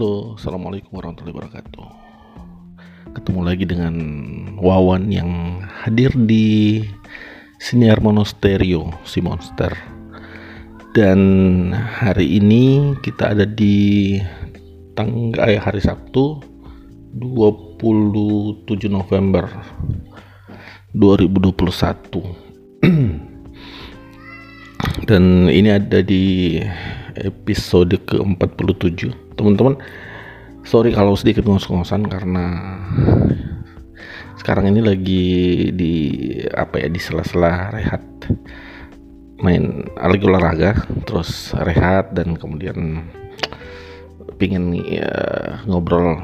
Halo, Assalamualaikum warahmatullahi wabarakatuh. Ketemu lagi dengan Wawan yang hadir di Siniar Monostereo, si Monster. Dan hari ini kita ada di tanggal eh, hari Sabtu 27 November 2021 dan ini ada di episode ke-47 teman-teman. Sorry kalau sedikit ngos-ngosan karena sekarang ini lagi di apa ya di sela-sela rehat. Main lagi olahraga terus rehat dan kemudian pingin ya, ngobrol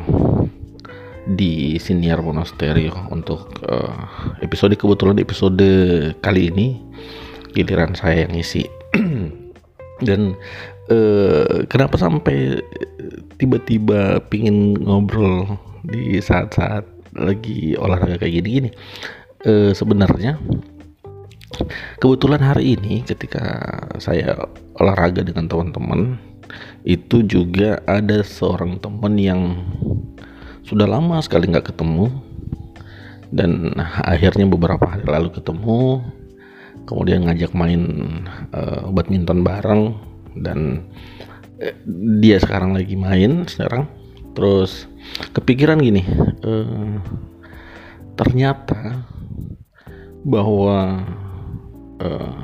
di Siniar Monasterio untuk uh, episode kebetulan episode kali ini giliran saya yang isi dan uh, kenapa sampai tiba-tiba pingin ngobrol di saat-saat lagi olahraga kayak gini-gini? Uh, sebenarnya kebetulan hari ini ketika saya olahraga dengan teman-teman itu juga ada seorang teman yang sudah lama sekali nggak ketemu. Dan akhirnya beberapa hari lalu ketemu kemudian ngajak main uh, badminton bareng dan uh, dia sekarang lagi main sekarang. Terus kepikiran gini uh, ternyata bahwa uh,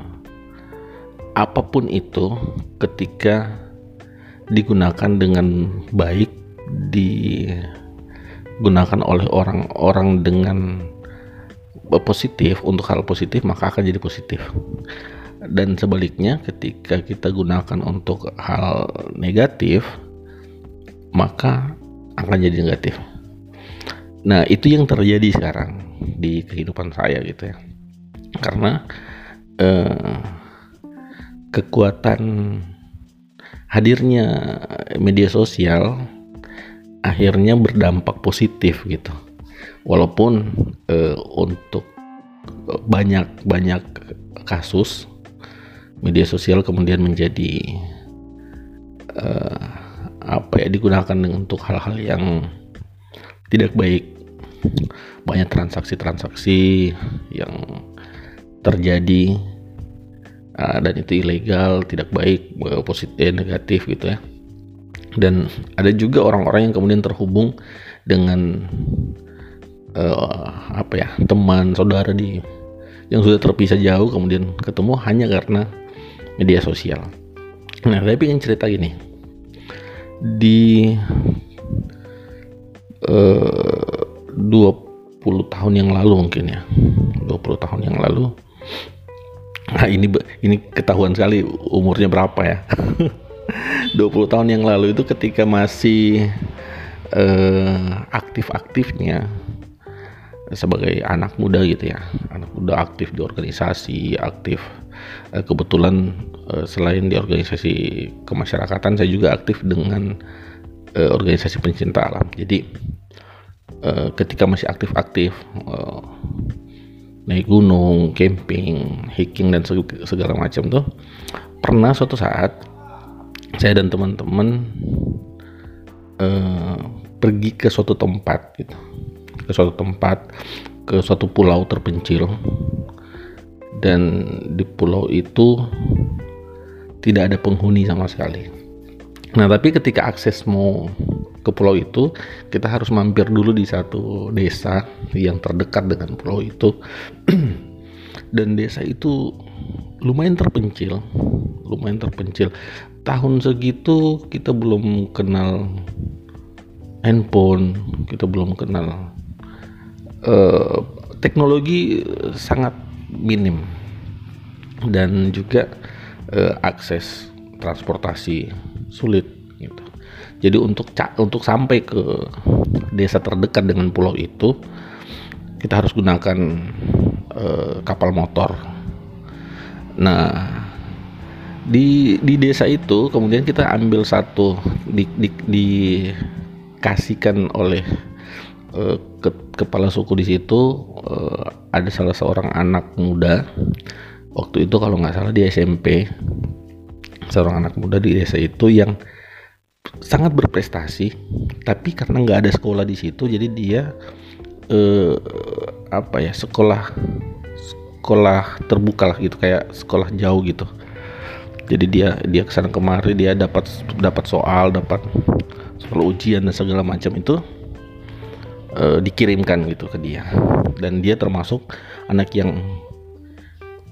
apa pun itu ketika digunakan dengan baik digunakan oleh orang-orang dengan positif untuk hal positif maka akan jadi positif dan sebaliknya ketika kita gunakan untuk hal negatif maka akan jadi negatif. Nah itu yang terjadi sekarang di kehidupan saya gitu ya. Karena eh, kekuatan hadirnya media sosial akhirnya berdampak positif gitu. Walaupun uh, untuk banyak banyak kasus media sosial kemudian menjadi uh, apa ya digunakan untuk hal-hal yang tidak baik. Banyak transaksi-transaksi yang terjadi uh, dan itu ilegal tidak baik positif negatif gitu ya. Dan ada juga orang-orang yang kemudian terhubung dengan uh, apa ya teman saudara di yang sudah terpisah jauh kemudian ketemu hanya karena media sosial. Nah, saya ingin cerita gini. Di eh, uh, 20 tahun yang lalu mungkin ya. 20 tahun yang lalu. Nah, ini ini ketahuan sekali umurnya berapa ya. 20 tahun yang lalu itu ketika masih uh, aktif-aktifnya sebagai anak muda gitu ya. Anak muda aktif di organisasi aktif eh, kebetulan eh, selain di organisasi kemasyarakatan saya juga aktif dengan eh, organisasi pencinta alam. Jadi ketika masih aktif-aktif naik gunung camping hiking dan segala macam tuh pernah suatu saat saya dan teman-teman pergi ke suatu tempat gitu ke suatu tempat ke suatu pulau terpencil dan di pulau itu tidak ada penghuni sama sekali. Nah, tapi ketika akses mau ke pulau itu, kita harus mampir dulu di satu desa yang terdekat dengan pulau itu. Dan desa itu lumayan terpencil, lumayan terpencil. Tahun segitu kita belum kenal handphone, kita belum kenal Eh, teknologi sangat minim dan juga uh, akses transportasi sulit gitu. Jadi untuk untuk sampai ke desa terdekat dengan pulau itu kita harus gunakan uh, kapal motor. Nah, di di desa itu kemudian kita ambil satu di, di, dikasihkan oleh uh, ke, kepala suku di situ uh, ada salah seorang anak muda. Waktu itu kalau nggak salah di SMP seorang anak muda di desa itu yang sangat berprestasi tapi karena nggak ada sekolah di situ jadi dia eh, apa ya sekolah sekolah terbuka lah gitu kayak sekolah jauh gitu. Jadi dia dia ke sana kemari dia dapat dapat soal dapat soal ujian dan segala macam itu uh, dikirimkan gitu ke dia. Dan dia termasuk anak yang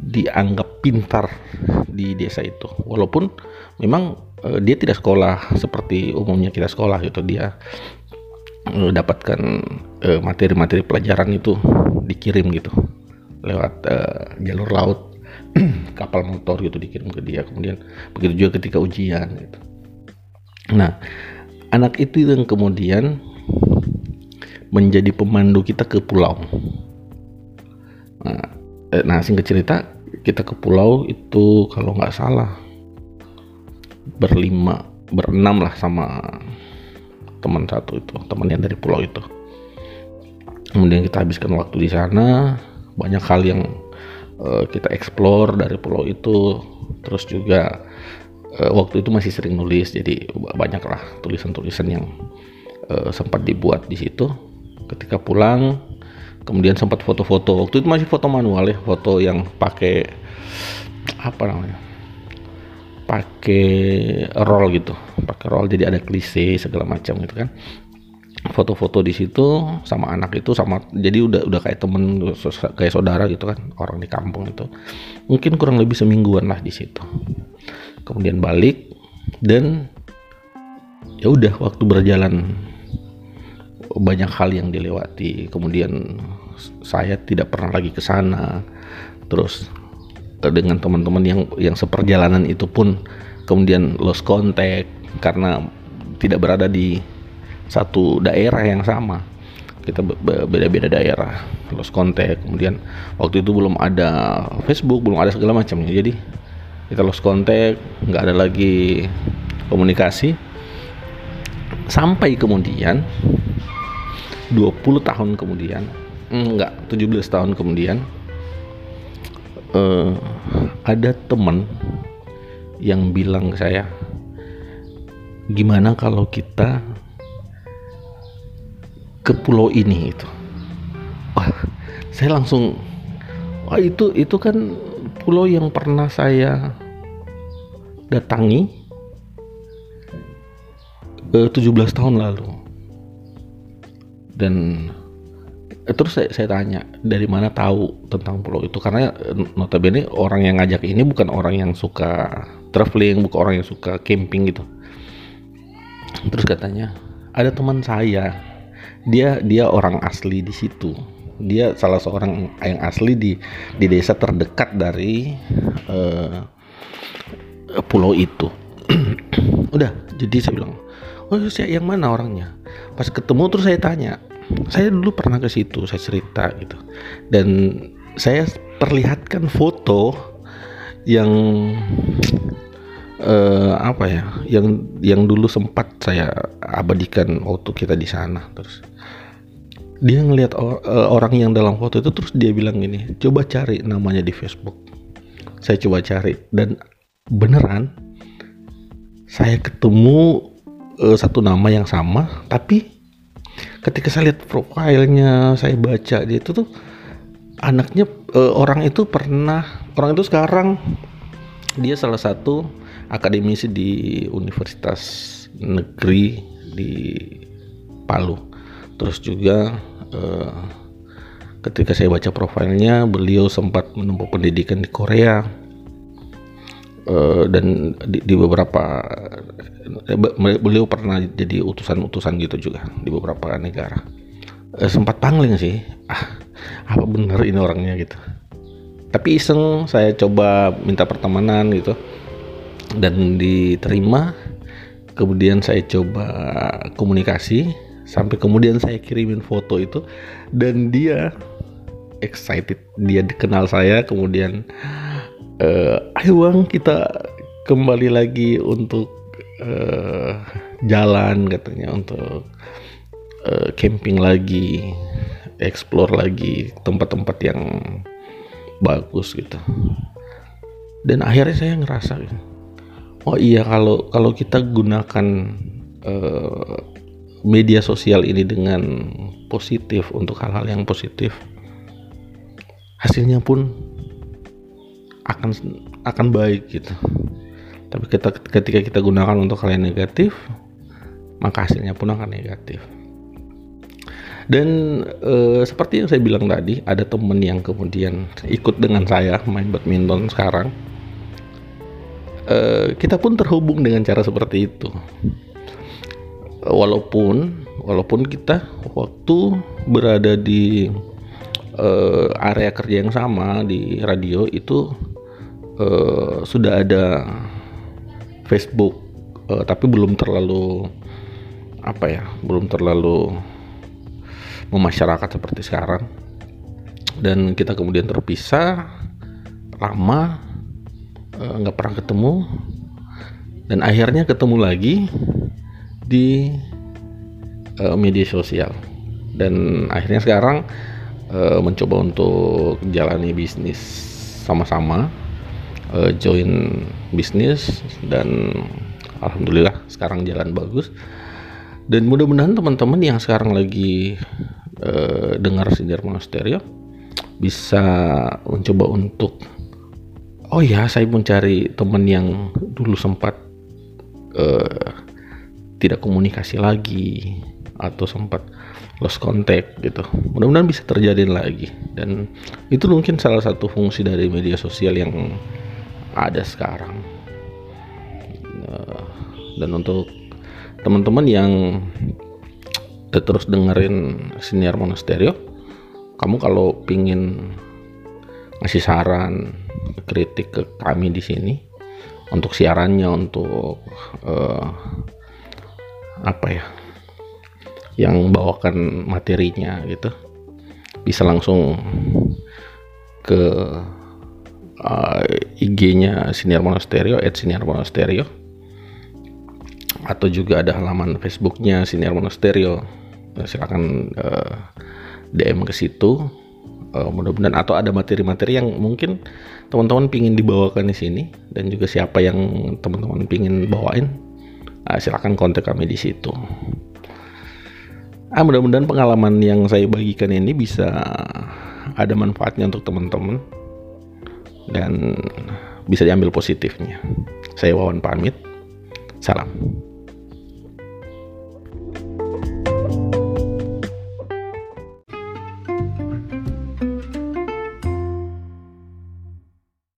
dianggap pintar di desa itu. Walaupun memang uh, dia tidak sekolah seperti umumnya kita sekolah gitu. Dia uh, dapatkan materi-materi pelajaran itu dikirim gitu lewat jalur laut. Kapal motor gitu dikirim ke dia. Kemudian begitu juga ketika ujian gitu. Nah anak itu yang kemudian menjadi pemandu kita ke pulau. Nah, eh, nah singkat cerita kita ke pulau itu kalau nggak salah berlima berenam lah sama teman satu itu teman yang dari pulau itu. Kemudian kita habiskan waktu di sana banyak hal yang uh, kita explore dari pulau itu. Terus juga uh, waktu itu masih sering nulis jadi banyak lah tulisan-tulisan yang uh, sempat dibuat di situ ketika pulang kemudian sempat foto-foto. Waktu itu masih foto manual ya foto yang pakai apa namanya pakai roll gitu. Pakai roll jadi ada klise segala macam gitu kan. Foto-foto di situ sama anak itu sama jadi udah udah kayak temen kayak saudara gitu kan orang di kampung itu. Mungkin kurang lebih semingguan lah di situ. Kemudian balik dan ya udah waktu berjalan banyak hal yang dilewati. Kemudian saya tidak pernah lagi ke sana. Terus dengan teman-teman yang yang seperjalanan itu pun kemudian lost contact karena tidak berada di satu daerah yang sama. Kita beda-beda daerah lost contact. Kemudian waktu itu belum ada Facebook belum ada segala macamnya. Jadi kita lost contact nggak ada lagi komunikasi. Sampai kemudian 20 tahun kemudian enggak 17 tahun kemudian uh, ada teman yang bilang ke saya gimana kalau kita ke pulau ini itu? Wah saya langsung wah itu itu kan pulau yang pernah saya datangi eh, 17 tahun lalu dan eh, terus saya, saya tanya dari mana tahu tentang pulau itu? Karena eh, notabene orang yang ngajak ini bukan orang yang suka traveling bukan orang yang suka camping gitu. Terus katanya ada teman saya. Dia dia orang asli di situ. Dia salah seorang yang asli di di desa terdekat dari uh, pulau itu. Udah jadi saya bilang oh saya yang mana orangnya? Pas ketemu terus saya tanya saya dulu pernah ke situ saya cerita gitu. Dan saya perlihatkan foto yang uh, apa ya yang yang dulu sempat saya abadikan waktu kita di sana. Terus dia ngelihat or, uh, orang yang dalam foto itu terus dia bilang gini coba cari namanya di Facebook. Saya coba cari dan beneran saya ketemu uh, satu nama yang sama tapi ketika saya lihat profilnya saya baca dia itu tuh anaknya uh, orang itu pernah orang itu sekarang dia salah satu akademisi di Universitas Negeri di Palu. Terus juga uh, ketika saya baca profilnya beliau sempat menempuh pendidikan di Korea uh, dan di, di beberapa uh, beliau pernah jadi utusan-utusan gitu juga di beberapa negara. Uh, sempat pangling sih ah apa benar ini orangnya gitu. Tapi iseng saya coba minta pertemanan gitu. Dan diterima kemudian saya coba komunikasi sampai kemudian saya kirimin foto itu dan dia excited dia dikenal saya kemudian uh, ayo bang kita kembali lagi untuk uh, jalan katanya untuk uh, camping lagi explore lagi tempat-tempat yang bagus gitu. Dan akhirnya saya ngerasa oh iya kalau kalau kita gunakan uh, media sosial ini dengan positif untuk hal-hal yang positif hasilnya pun akan akan baik gitu. Tapi kita, ketika kita gunakan untuk hal yang negatif maka hasilnya pun akan negatif. Dan e, seperti yang saya bilang tadi ada temen yang kemudian ikut dengan saya main badminton sekarang. E, kita pun terhubung dengan cara seperti itu. Walaupun walaupun kita waktu berada di uh, area kerja yang sama di radio itu uh, sudah ada Facebook uh, tapi belum terlalu apa ya belum terlalu memasyarakat seperti sekarang. Dan kita kemudian terpisah lama nggak uh, pernah ketemu. Dan akhirnya ketemu lagi di uh, media sosial. Dan akhirnya sekarang uh, mencoba untuk jalani bisnis sama-sama uh, join bisnis dan alhamdulillah sekarang jalan bagus dan mudah-mudahan teman-teman yang sekarang lagi uh, dengar sinar monasterio bisa mencoba untuk oh ya saya mencari teman yang dulu sempat uh, tidak komunikasi lagi atau sempat lost contact gitu. Mudah-mudahan bisa terjadi lagi dan itu mungkin salah satu fungsi dari media sosial yang ada sekarang. Eh, dan untuk teman-teman yang terus dengerin senior monasterio, kamu kalau pingin ngasih saran, kritik ke kami di sini untuk siarannya, untuk uh, apa ya yang bawakan materinya gitu bisa langsung ke uh, IG-nya Siniar Monasterio at Siniar Monasterio. Atau juga ada halaman Facebook-nya Siniar Monasterio. Nah, silakan uh, DM ke situ. Uh, mudah-mudahan atau ada materi-materi yang mungkin teman-teman pingin dibawakan di sini dan juga siapa yang teman-teman pingin bawain uh, silakan kontak kami di situ. Ah, mudah-mudahan pengalaman yang saya bagikan ini bisa ada manfaatnya untuk teman-teman dan bisa diambil positifnya. Saya Wawan pamit. Salam.